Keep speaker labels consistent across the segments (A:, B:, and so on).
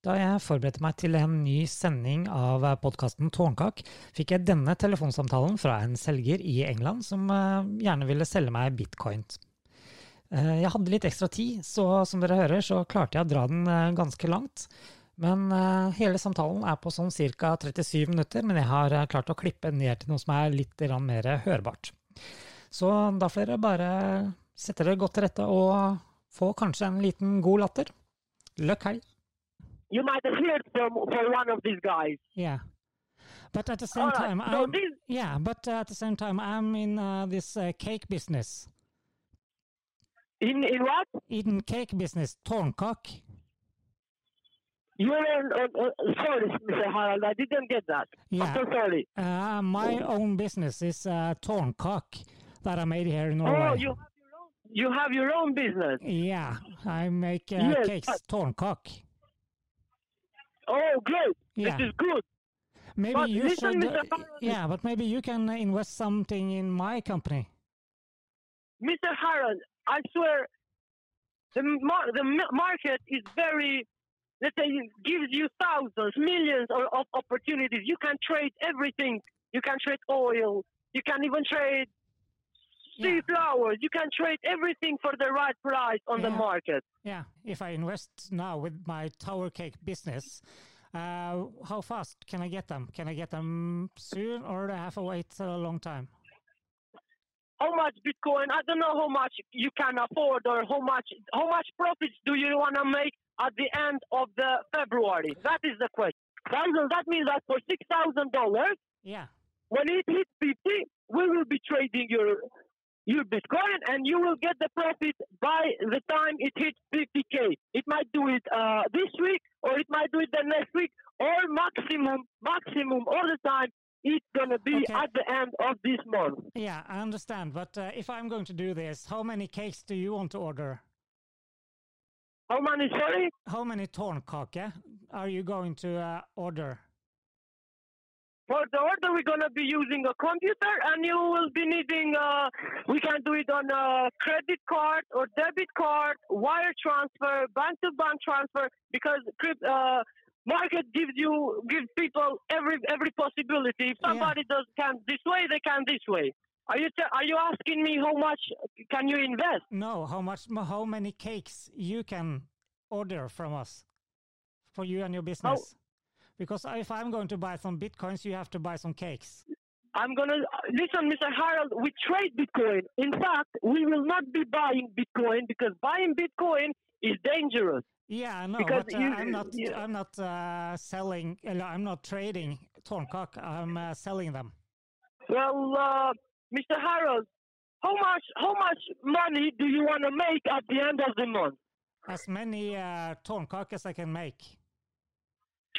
A: Da jeg forberedte meg til en ny sending av podkasten Tårnkak, fikk jeg denne telefonsamtalen fra en selger i England som eh, gjerne ville selge meg bitcoin. Eh, jeg hadde litt ekstra tid, så som dere hører, så klarte jeg å dra den eh, ganske langt. Men hele samtalen er på sånn ca. 37 minutter, men jeg har klart å klippe ned til noe som er litt mer hørbart. Så da får dere bare sette dere godt til rette og få kanskje en liten god latter. Løkk helg!
B: You might have heard from for one of these guys.
A: Yeah, but at the same
B: right,
A: time,
B: so
A: I'm,
B: this-
A: yeah, but uh, at the same time, I'm in uh, this uh, cake business,
B: In in what?
A: in cake business, tårnkak.
B: You're in, uh, uh, sorry, Mr. Harald, I didn't get that.
A: Yeah.
B: I'm so sorry.
A: Uh, my own business is uh, tårnkak that I made here in Norway.
B: Oh, you have your own. You have your own business.
A: Yeah, I make uh,
B: Yes,
A: cakes,
B: but-. Oh, great.
A: Yeah.
B: This is good.
A: Maybe
B: but
A: you should. Uh, yeah, but maybe you can invest something in my company.
B: Mr. Harald, I swear, the mar- the market is very, let's say, gives you thousands, millions of, of opportunities. You can trade everything. You can trade oil. You can even trade sea
A: Yeah.
B: flowers. You can trade everything for the right price on the market.
A: Yeah, if I invest now with my tower cake business, uh, how fast can I get them? Can I get them soon, or do I have to wait a long time?
B: How much Bitcoin? I don't know how much you can afford, or how much how much profits do you want to make at the end of the February? That is the question. That means that for six thousand dollars,
A: Yeah,
B: when it hits 50, we will be trading your your Bitcoin, and you will get the profit by the time it hits 50k. It might do it uh, this week, or it might do it the next maximum, maximum all the time. It's gonna be
A: Okay.
B: at the end of this month.
A: yeah, I understand. But uh, if I'm going to do this, how many cakes do you want to order?
B: How many? Sorry.
A: How many tårnkake are you going to uh, order?
B: For the order, we're gonna be using a computer, and you will be needing. Uh, we can do it on a credit card or debit card, wire transfer, bank-to-bank transfer, because uh, market gives you gives people every every possibility. If
A: Yeah.
B: somebody does can this way, they can this way. Are you are you asking me how much can you invest?
A: No, how much? How many cakes you can order from us for you and your business? Oh. Because if I'm going to buy some bitcoins, you have to buy some cakes.
B: I'm gonna listen, Mr. Harold. We trade Bitcoin. In fact, we will not be buying Bitcoin because buying Bitcoin is dangerous.
A: Yeah, I know,
B: Because
A: but uh,
B: you-
A: I'm not.
B: you-
A: I'm not uh, selling. uh, I'm not trading tårnkak. I'm uh, selling them.
B: Well, uh, Mr. Harold, how much how much money do you want to make at the end of the month?
A: As many uh, tårnkak as I can make.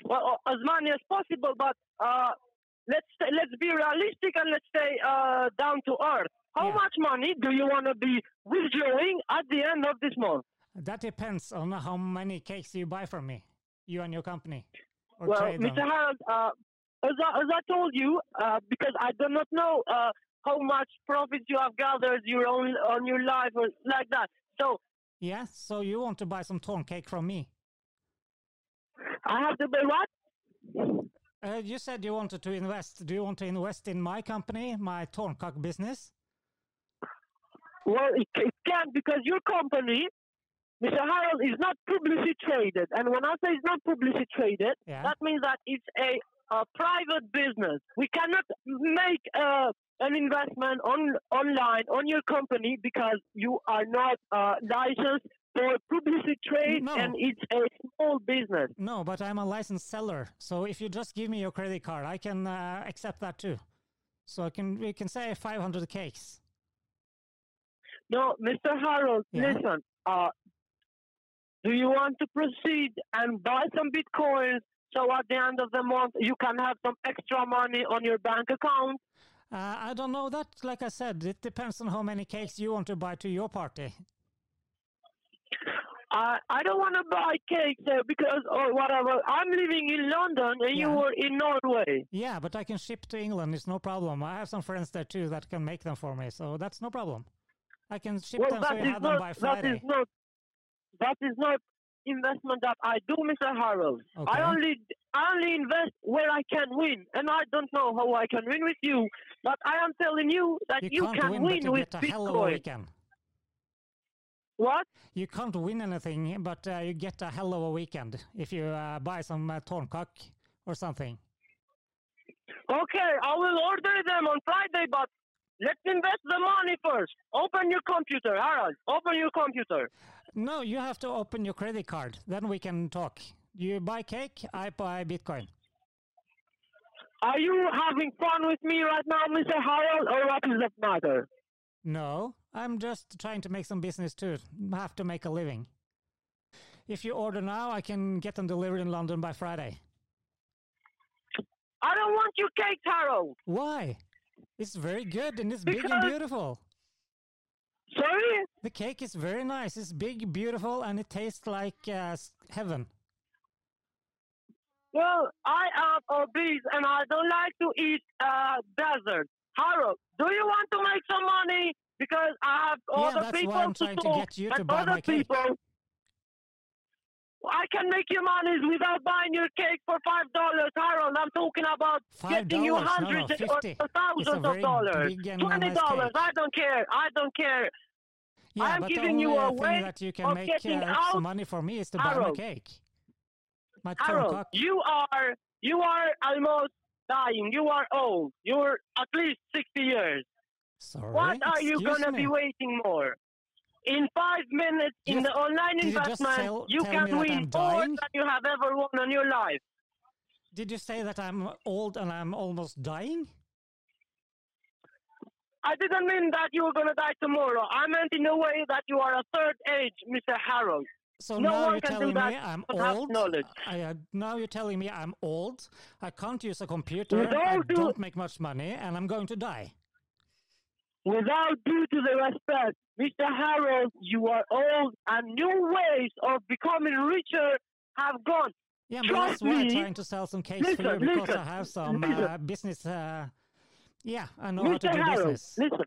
B: Well, as many as possible, but uh, let's let's be realistic and let's stay uh, down to earth. How
A: Yeah.
B: much money do you want to be withdrawing at the end of this month?
A: That depends on how many cakes you buy from me, you and your company,
B: Well. Mr. Harold, uh, as, I, as I told you, uh, because I do not know uh, how much profit you have gathered your own on your life or like that. So
A: Yeah, so you want to buy some torn cake from me?
B: I have to pay what?
A: Uh, you said you wanted to invest. Do you want to invest in my company, my tårnkak business?
B: Well, it, it can't because your company, Mr. Harold, is not publicly traded. And when I say it's not publicly traded,
A: Yeah.
B: that means that it's a, a private business. We cannot make uh, an investment on online on your company because you are not uh, licensed for publicity trade
A: No.
B: and it's a small business.
A: No, but I'm a licensed seller. So if you just give me your credit card, I can uh, accept that too. So I can we can say 500 cakes.
B: No, Mr. Harold,
A: Yeah.
B: listen. Uh, do you want to proceed and buy some bitcoins so at the end of the month you can have some extra money on your bank account?
A: Uh, I don't know that. Like I said, it depends on how many cakes you want to buy to your party.
B: I I don't want to buy cakes uh, because or whatever. I'm living in London and you
A: Yeah.
B: were in Norway.
A: Yeah, but I can ship to England. It's no problem. I have some friends there too that can make them for me, so that's no problem. I can ship
B: Well,
A: them so you have them
B: not
A: by
B: that is
A: Friday.
B: not that is not investment that I do, Mr. Harold.
A: Okay.
B: I only I only invest where I can win, and I don't know how I can win with you. But I am telling you that
A: You,
B: you,
A: can't
B: can
A: win, but you
B: with
A: get a hell of a
B: Bitcoin.
A: weekend.
B: What?
A: You can't win anything, but uh, you get a hell of a weekend if you uh, buy some uh, Torncock or something.
B: Okay, I will order them on Friday, but let's invest the money first. Open your computer, Harold. Open your computer.
A: No, you have to open your credit card. Then we can talk. You buy cake, I buy Bitcoin.
B: Are you having fun with me right now, Mr. Harold, or what is the matter?
A: No, I'm just trying to make some business too. Have to make a living. If you order now, I can get them delivered in London by Friday.
B: I don't want your cake, Harold.
A: Why? It's very good and it's big and beautiful.
B: Sorry?
A: The cake is very nice. It's big, beautiful, and it tastes like uh, heaven.
B: Well, I am obese and I don't like to eat uh, dessert. Harold, do you want to make some money? Because I have
A: Yeah,
B: other
A: that's
B: people
A: I'm
B: to
A: trying to
B: talk
A: get you to buy
B: other
A: my cake.
B: people. I can make you money without buying your cake for five dollars, Harold. I'm talking about
A: Five
B: getting you
A: dollars? No, no,
B: hundreds
A: 50.
B: or thousands of dollars.
A: big and a
B: Twenty
A: nice
B: dollars.
A: cake.
B: I don't care. I don't care.
A: Yeah,
B: I'm
A: but
B: giving
A: the
B: you a
A: thing
B: way
A: that you can make uh, some money for me is to buy my cake. My Torncock.
B: you are you are almost dying. You are old. You're at least sixty years.
A: Sorry.
B: What are you gonna
A: me.
B: be waiting more? In five minutes in the online
A: Did you
B: investment,
A: tell-
B: you
A: tell
B: can win more than you have ever won in your life.
A: Did you say that I'm old and I'm almost dying?
B: I didn't mean that you were gonna die tomorrow. I meant in a way that you are a third age, Mr. Harold.
A: So
B: No
A: now
B: one
A: you're
B: can do
A: telling me
B: that
A: I'm
B: without
A: old.
B: knowledge.
A: I, uh, now you're telling me I'm old. I can't use a computer.
B: With
A: I
B: all
A: don't make much money, and I'm going to die.
B: Without due to the respect, Mr. Harold, you are old and new ways of becoming richer have gone.
A: Yeah, but
B: Trust
A: that's why I'm trying to sell some cakes for you because
B: listen,
A: I have some uh, business. Uh, yeah, I know how to
B: Mr.
A: do
B: Harold,
A: business.
B: listen.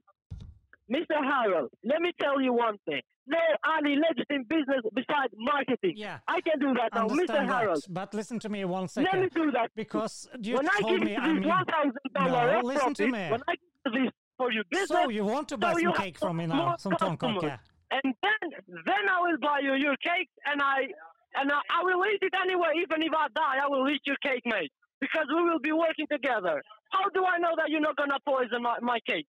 B: Mr. Harold, let me tell you one thing. No any legit in business besides marketing.
A: Yeah,
B: I can do that now, Mr.
A: understand
B: Harold.
A: But listen to me one
B: Let me do that.
A: because you
B: when I give
A: me
B: you
A: I'm.
B: this one thousand dollar
A: No, listen to me.
B: when I give you this for your business,
A: So you want to buy
B: so
A: some cake from me now, some
B: customers.
A: Yeah.
B: and then then I will buy you your cake, and I and I, I will eat it anyway. Even if I die, I will eat your cake, mate, because we will be working together. How do I know that you're not gonna poison my, my cake?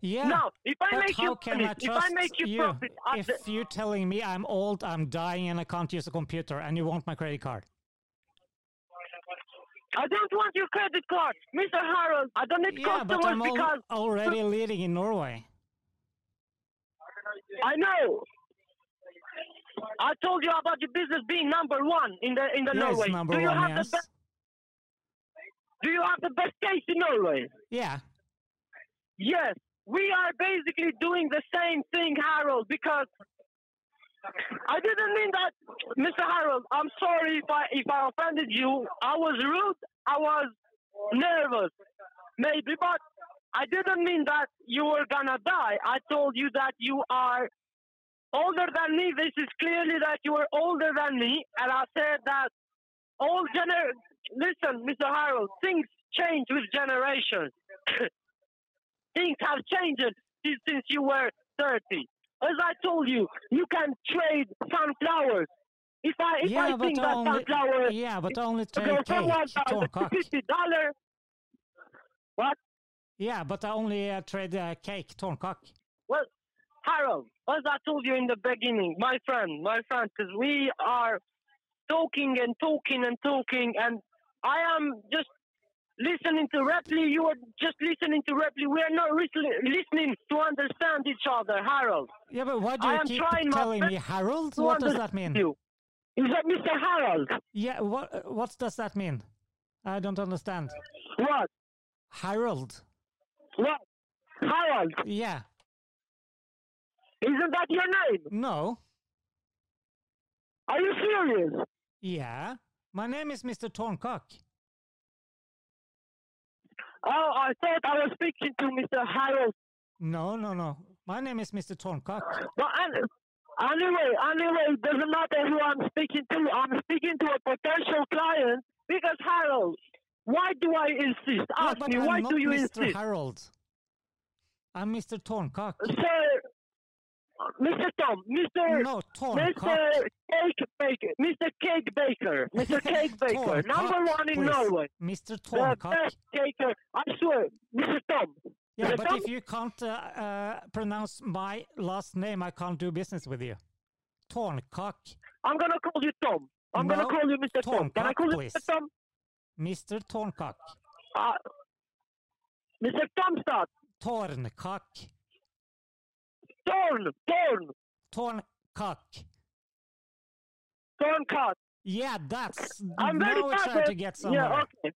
A: Yeah.
B: Now, if I make you
A: can
B: money,
A: I
B: if I make you,
A: you
B: profit,
A: if
B: the...
A: you're telling me I'm old, I'm dying, and I can't use a computer, and you want my credit card?
B: I don't want your credit card, Mr. Harold. I don't need
A: Yeah, but I'm al-
B: because
A: already leading in Norway.
B: I know. I told you about your business being number one in the in the
A: Yes,
B: Norway.
A: number
B: do you
A: one,
B: have
A: yes.
B: the best? Do you have the best case in Norway?
A: Yeah.
B: Yes, we are basically doing the same thing, Harold, because I didn't mean that, Mr. Harold. I'm sorry if I if I offended you. I was rude. I was nervous, maybe, but I didn't mean that you were gonna die. I told you that you are older than me. This is clearly that you are older than me, and I said that all gener. Listen, Mr. Harold, things change with generations. things have changed since, since you were 30. As I told you, you can trade sunflowers. If I if
A: yeah,
B: I think that
A: only
B: sunflower
A: yeah, but only trade
B: from
A: cake,
B: one thousand to fifty dollar, what?
A: Yeah, but I only uh, trade uh, cake, Torncock.
B: Well, Harold, as I told you in the beginning, my friend, my friend, because we are talking and talking and talking, and I am just listening to Ripley. You are just listening to Ripley. We are not listening to understand each other, Harold.
A: Yeah, but why do you keep telling me Harold? What does that mean?
B: You. Is that Mr. Harold?
A: Yeah, what what does that mean? I don't understand.
B: What?
A: Harold.
B: What? Harold?
A: Yeah.
B: Isn't that your name?
A: No.
B: Are you serious?
A: Yeah. My name is Mr. Torncock.
B: Oh, I thought I was speaking to Mr. Harold.
A: No, no, no. My name is Mr. Torncock.
B: But Anyway, anyway, it doesn't matter who I'm speaking to. I'm speaking to a potential client because Harold, why do I insist? Ask
A: but
B: me,
A: I'm
B: why do you
A: Mr.
B: insist?
A: Harold. I'm Mr. Torncock.
B: Sir, Mr. Tom, Mr.
A: No, Torncock.
B: Mr. Cake Baker, Mr. Cake Baker, Mr. Cake Baker,
A: Torncock,
B: number one in
A: please.
B: Norway.
A: Mr.
B: Tom, The
A: Torncock.
B: best caker, I swear, Mr. Tom.
A: Yeah,
B: Mr.
A: but
B: Tom?
A: if you can't uh, uh, pronounce my last name, I can't do business with you. Torncock.
B: I'm gonna call you Tom. I'm gonna call you Mr. Tom. Can I call you
A: please.
B: Mr. Tom?
A: Mr. Torncock.
B: Uh, Mr. Tomstad.
A: Torncock.
B: Torn, Torn,
A: Torncock.
B: cock.
A: Yeah, that's.
B: I'm very
A: now trying to get somewhere.
B: Yeah, okay.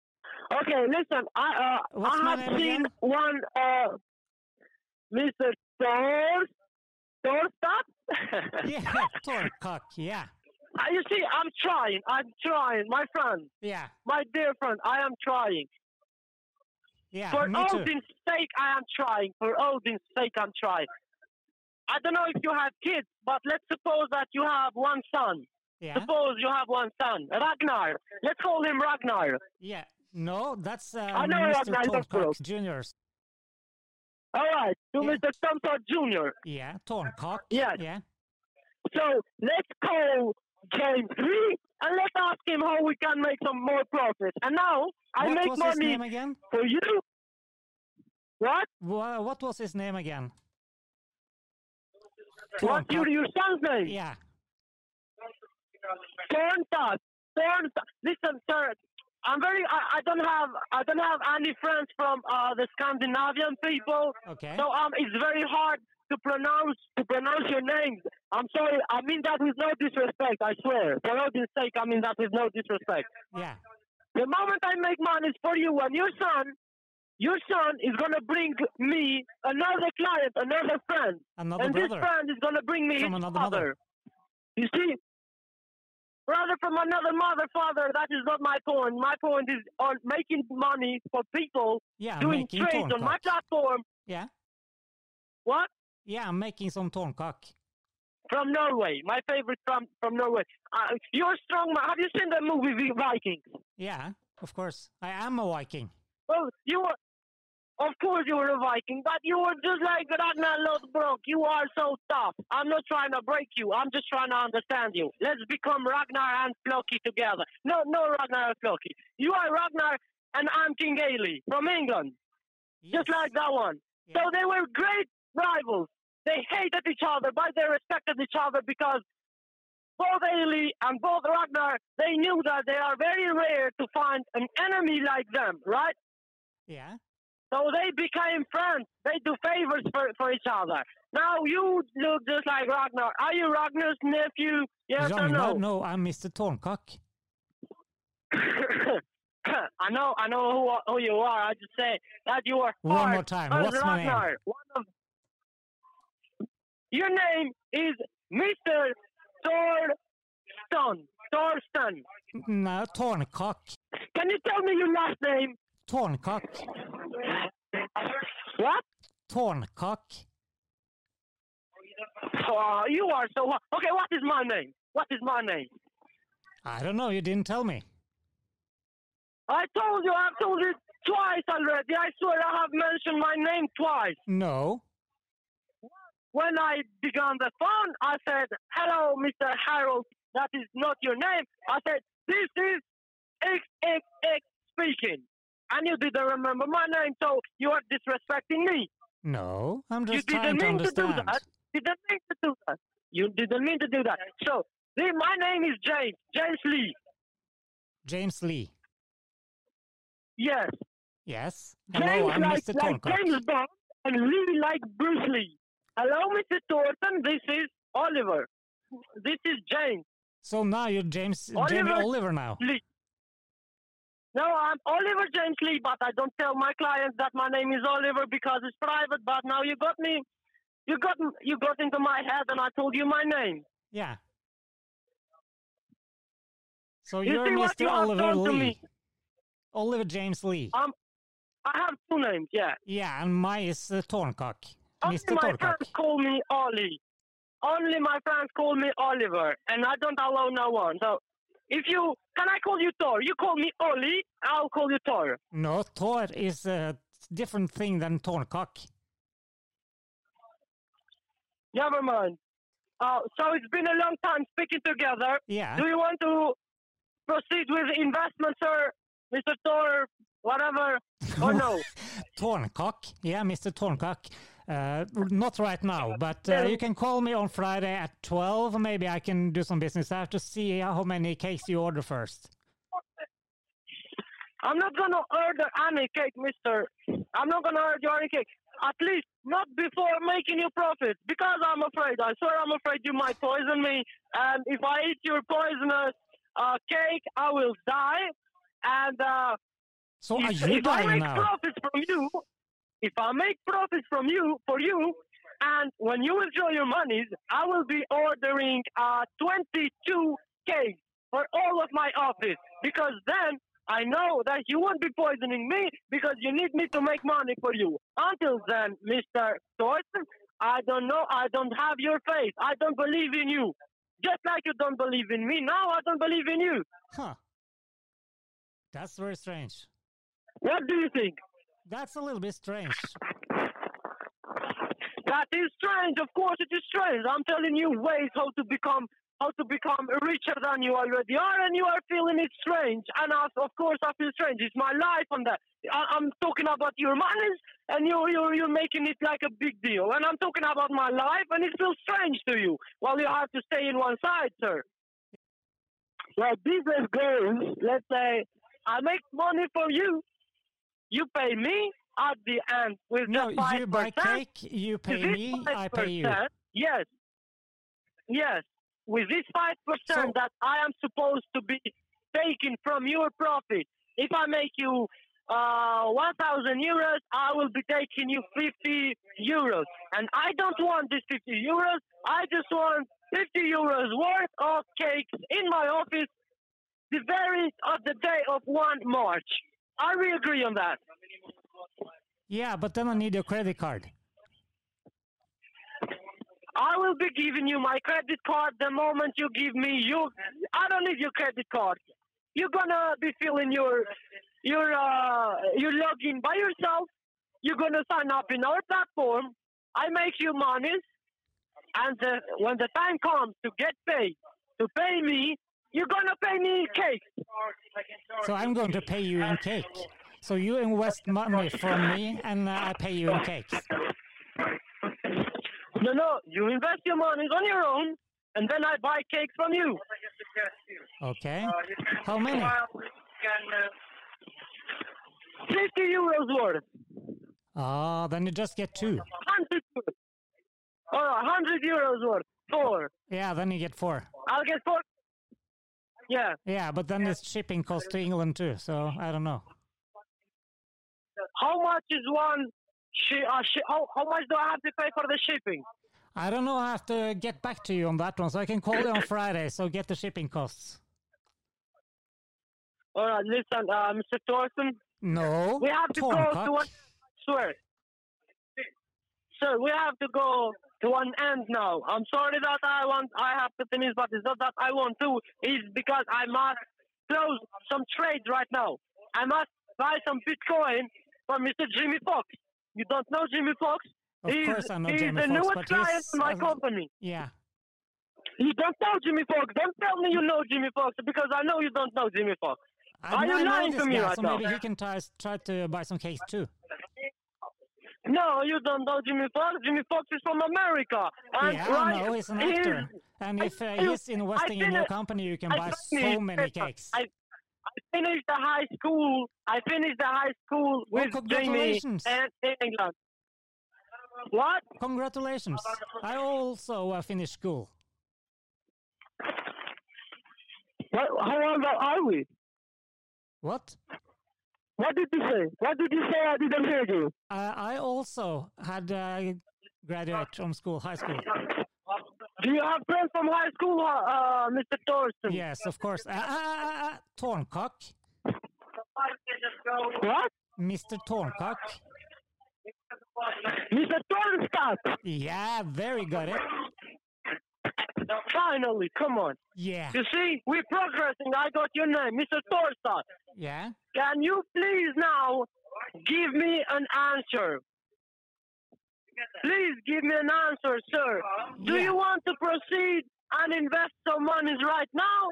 B: Okay, listen, I uh,
A: What's
B: I have seen
A: again?
B: one uh, Mr. Thor, Thorstad.
A: Yeah, Torncock. Yeah,
B: Uh, you see, I'm trying. I'm trying, my friend,
A: yeah,
B: my dear friend. I am trying.
A: yeah.
B: For
A: me too.
B: Odin's sake, I am trying. For Odin's sake, I'm trying. I don't know if you have kids, but let's suppose that you have one son.
A: Yeah,
B: Suppose you have one son, Ragnar. Let's call him Ragnar.
A: yeah. No, that's uh,
B: I know
A: Mr.
B: Ragnar
A: Torncock. Juniors.
B: All right, to
A: Yeah.
B: Mr. Tomstad Jr.
A: Yeah, Torncock.
B: Yes.
A: Yeah.
B: So let's call James Three and let's ask him how we can make some more profit. And now I
A: what
B: make money
A: name again?
B: for you. What?
A: What was his name again?
B: What's your,
A: Torncock.
B: your son's name?
A: Yeah.
B: Thorntad. Thorntad. Listen, sir. I'm very. I, I don't have. I don't have any friends from uh, the Scandinavian people.
A: Okay.
B: So um, it's very hard to pronounce to pronounce your names. I'm sorry. I mean that with no disrespect. I swear. For all this sake, I mean that with no disrespect.
A: Yeah.
B: The moment I make money is for you and your son. Your son is gonna bring me another client, another friend,
A: Another
B: and this friend is gonna bring me
A: From
B: his
A: another
B: father.
A: mother.
B: You see, brother from another mother, father. That is not my point. My point is on making money for people
A: Yeah,
B: doing trades on my platform.
A: Yeah.
B: What?
A: Yeah, I'm making some Torncock.
B: From Norway, my favorite from from Norway. Uh, you're strong man. Have you seen the movie Vikings?
A: Yeah, of course. I am a Viking.
B: Well, you were, of course, you were a Viking, but you were just like Ragnar Lothbrok. You are so tough. I'm not trying to break you. I'm just trying to understand you. Let's become Ragnar and Floki together. No, no, Ragnar and Floki. You are Ragnar, and I'm King Aelle from England, just like that one.
A: Yeah.
B: So they were great rivals. They hated each other, but they respected each other because both Aelle and both Ragnar, they knew that they are very rare to find an enemy like them, right?
A: Yeah.
B: So they became friends. They do favors for, for each other. Now you look just like Ragnar. Are you Ragnar's nephew? Yes or
A: Ragnar,
B: no?
A: no, I'm Mr. Torncock.
B: I know, I know who, who you are. I just say that you are
A: One more time. What's my name?
B: Of... Your name is Mr. Thorsten. Thorsten.
A: No, Torncock.
B: Can you tell me your last name?
A: Torncock.
B: What?
A: Torncock.
B: Oh, you are so. Okay, what is my name? What is my name?
A: I don't know, you didn't tell me.
B: I told you, I've told you twice already. I swear I have mentioned my name twice.
A: No.
B: When I began the phone, I said, Hello, Mr. Harold. That is not your name. I said, This is XXX speaking. And you didn't remember my name, so you are disrespecting me.
A: No, I'm just
B: you
A: trying
B: didn't mean to do that. You didn't mean to do that. You didn't mean to do that. So, my name is James. James Lee.
A: James Lee.
B: Yes.
A: Yes.
B: James
A: Hello, I'm
B: like,
A: Mr.
B: like. James Bond and Lee like Bruce Lee. Hello, Mr. Thornton. This is Oliver. This is James
A: So now you're James Jamie
B: Oliver-
A: Oliver now.
B: Lee. No, I'm Oliver James Lee, but I don't tell my clients that my name is Oliver because it's private. But now you got me. You got you got into my head, and I told you my name.
A: Yeah. So
B: You
A: you're Mr.
B: you
A: Oliver Lee. Oliver James Lee.
B: Um, I have two names. Yeah.
A: yeah, and my is uh, Torncock.
B: Only
A: Mr.
B: my
A: Torncock.
B: friends call me Ollie. only my friends call me Oliver, and I don't allow no one. So if you can, I call you Thor. You call me Oli, I'll call you Thor.
A: No, Thor is a different thing than Torncock.
B: Never mind. Uh, so it's been a long time speaking together.
A: Yeah.
B: Do you want to proceed with investment, sir, Mr. Thor, whatever, or no?
A: Torncock. Yeah, Mr. Torncock. Uh, not right now, but uh, you can call me on Friday at 12. Maybe I can do some business. I have to see how many cakes you order first.
B: I'm not gonna order any cake, Mister. I'm not gonna order any cake. At least not before making you profit, because I'm afraid. I swear, I'm afraid you might poison me. And if I eat your poisonous uh, cake, I will die. And uh,
A: So are
B: if,
A: you
B: if I
A: dying
B: make
A: now?
B: profits from you, if I make profits from you for you, and when you withdraw your monies, I will be ordering uh, 22 cakes for all of my office because then I know that you won't be poisoning me because you need me to make money for you. Until then, Mr. Thorsten, I don't know. I don't have your faith. I don't believe in you. Just like you don't believe in me, now I don't believe in you.
A: Huh. That's very strange.
B: What do you think?
A: That's a little bit strange.
B: That is strange. Of course, it is strange. I'm telling you ways how to become how to become richer than you already are, and you are feeling it strange. And I, of course, I feel strange. It's my life, and that I, I'm talking about your monies, and you you you're making it like a big deal. And I'm talking about my life, and it feels strange to you. Well, you have to stay in one side, sir. Well, business goes. Let's say I make money for you. You pay me at the end with
A: No,
B: the five
A: you buy cake, you pay me,
B: this
A: I pay you.
B: Yes. Yes. With this 5%
A: So-
B: that I am supposed to be taking from your profit, if I make you uh, 1,000 euros, I will be taking you 50 euros. And I don't want this 50 euros. I just want 50 euros worth of cakes in my office the very of the day of 1 March. We agree on that?
A: Yeah, but then I need your credit card.
B: I will be giving you my credit card the moment you give me you. I don't need your credit card. You're gonna be filling your your uh, your login by yourself. You're gonna sign up in our platform. I make you money, and uh, when the time comes to get paid, to pay me, you're gonna pay me in cake.
A: So I'm going to pay you in cake. So you invest money from me and I pay you in cakes.
B: No, no, you invest your money on your own, and then I buy cakes from you.
A: Okay. How many?
B: 50 euros worth.
A: Ah, then you just get two.
B: 100 euros. All right, 100 euros worth. Four.
A: Yeah, then you get four.
B: I'll get four. Yeah.
A: Yeah, but then there's shipping cost to England too, so I don't know.
B: How much is one? Shi- uh, shi- how, how much do I have to pay for the shipping?
A: I don't know. I have to get back to you on that one, so I can call you on Friday. So get the shipping costs.
B: All right, listen, uh, Mr. Thorsten,
A: No,
B: we have to go to one. Swear. Sir, we have to go to an end now. I'm sorry that I want, I have to finish, but it's not that I want to. It's because I must close some trades right now. I must buy some Bitcoin for Mr. Jimmy Fox. You don't know Jimmy Fox?
A: Of
B: he's
A: course I know
B: he's
A: Jamie
B: the
A: Foxx,
B: newest
A: but
B: client in my
A: uh,
B: company.
A: yeah.
B: You don't know Jimmy Fox. Don't tell me you know Jimmy Fox because I know you don't know Jimmy Fox.
A: I,
B: Are you lying to me
A: guy,
B: right
A: so
B: now?
A: maybe he can try, try to buy some cakes too.
B: No, you don't know Jimmy Fox. Jimmy Fox is from America. And
A: yeah,
B: right,
A: I know he's an actor. And if uh, he's investing in your company, you can
B: I
A: buy
B: finished-
A: so many cakes.
B: I, I finished the high school. I finished the high school
A: Well,
B: with Jamie
A: congratulations.
B: and England. What?
A: Congratulations! I also uh, finished school.
B: what? How old are we?
A: What?
B: What did you say? What did you say? I didn't hear you.
A: Uh, I also had uh, graduate from school, high school.
B: Do you have friends from high school, uh, uh, Mr. Thorsten?
A: Yes, of course. Uh, uh, uh, uh, Torncock,
B: What?
A: Mr. Torncock.
B: Mr. Thornstadt.
A: Yeah, very good. It.
B: Finally, come on.
A: Yeah.
B: You see, we're progressing. I got your name, Mr. Torsad.
A: Yeah.
B: Can you please now give me an answer? Please give me an answer, sir. Do
A: Yeah.
B: you want to proceed and invest some monies right now?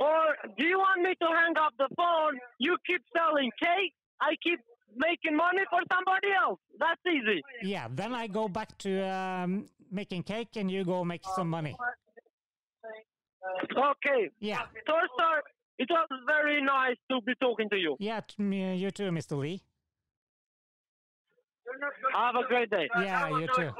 B: Or do you want me to hang up the phone? You keep selling cake, I keep making money for somebody else. That's easy.
A: Yeah. Then I go back to um, making cake, and you go make some money.
B: Okay.
A: Yeah.
B: Torstar, it was very nice to be talking to you.
A: Yeah. t- me- You too, Mr. Lee.
B: Have a great day.
A: Yeah. You too.